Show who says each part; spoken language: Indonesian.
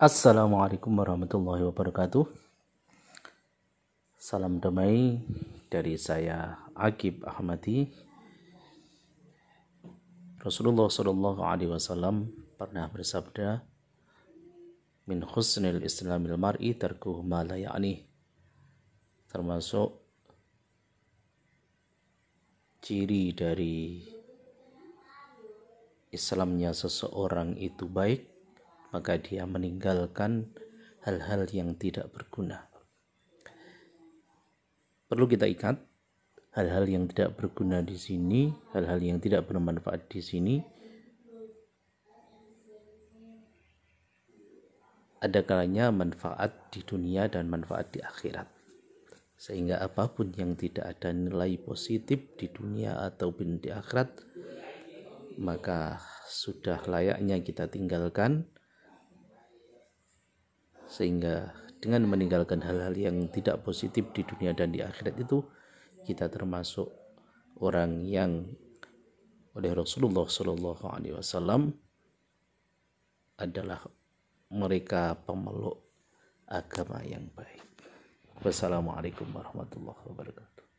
Speaker 1: Assalamualaikum warahmatullahi wabarakatuh. Salam damai dari saya Akib Ahmadi. Rasulullah Shallallahu Alaihi Wasallam pernah bersabda, "Min husnil Islamil mar'i tarkuhu ma la ya'ni." Termasuk ciri dari Islamnya seseorang itu baik maka dia meninggalkan hal-hal yang tidak berguna. Perlu kita ikat hal-hal yang tidak berguna di sini, hal-hal yang tidak bermanfaat di sini ada kalanya manfaat di dunia dan manfaat di akhirat. Sehingga apa pun yang tidak ada nilai positif di dunia ataupun di akhirat, maka sudah layaknya kita tinggalkan sehingga dengan meninggalkan hal-hal yang tidak positif di dunia dan di akhirat itu kita termasuk orang yang oleh Rasulullah Shallallahu Alaihi Wasallam adalah mereka pemeluk agama yang baik. Wassalamualaikum warahmatullahi wabarakatuh.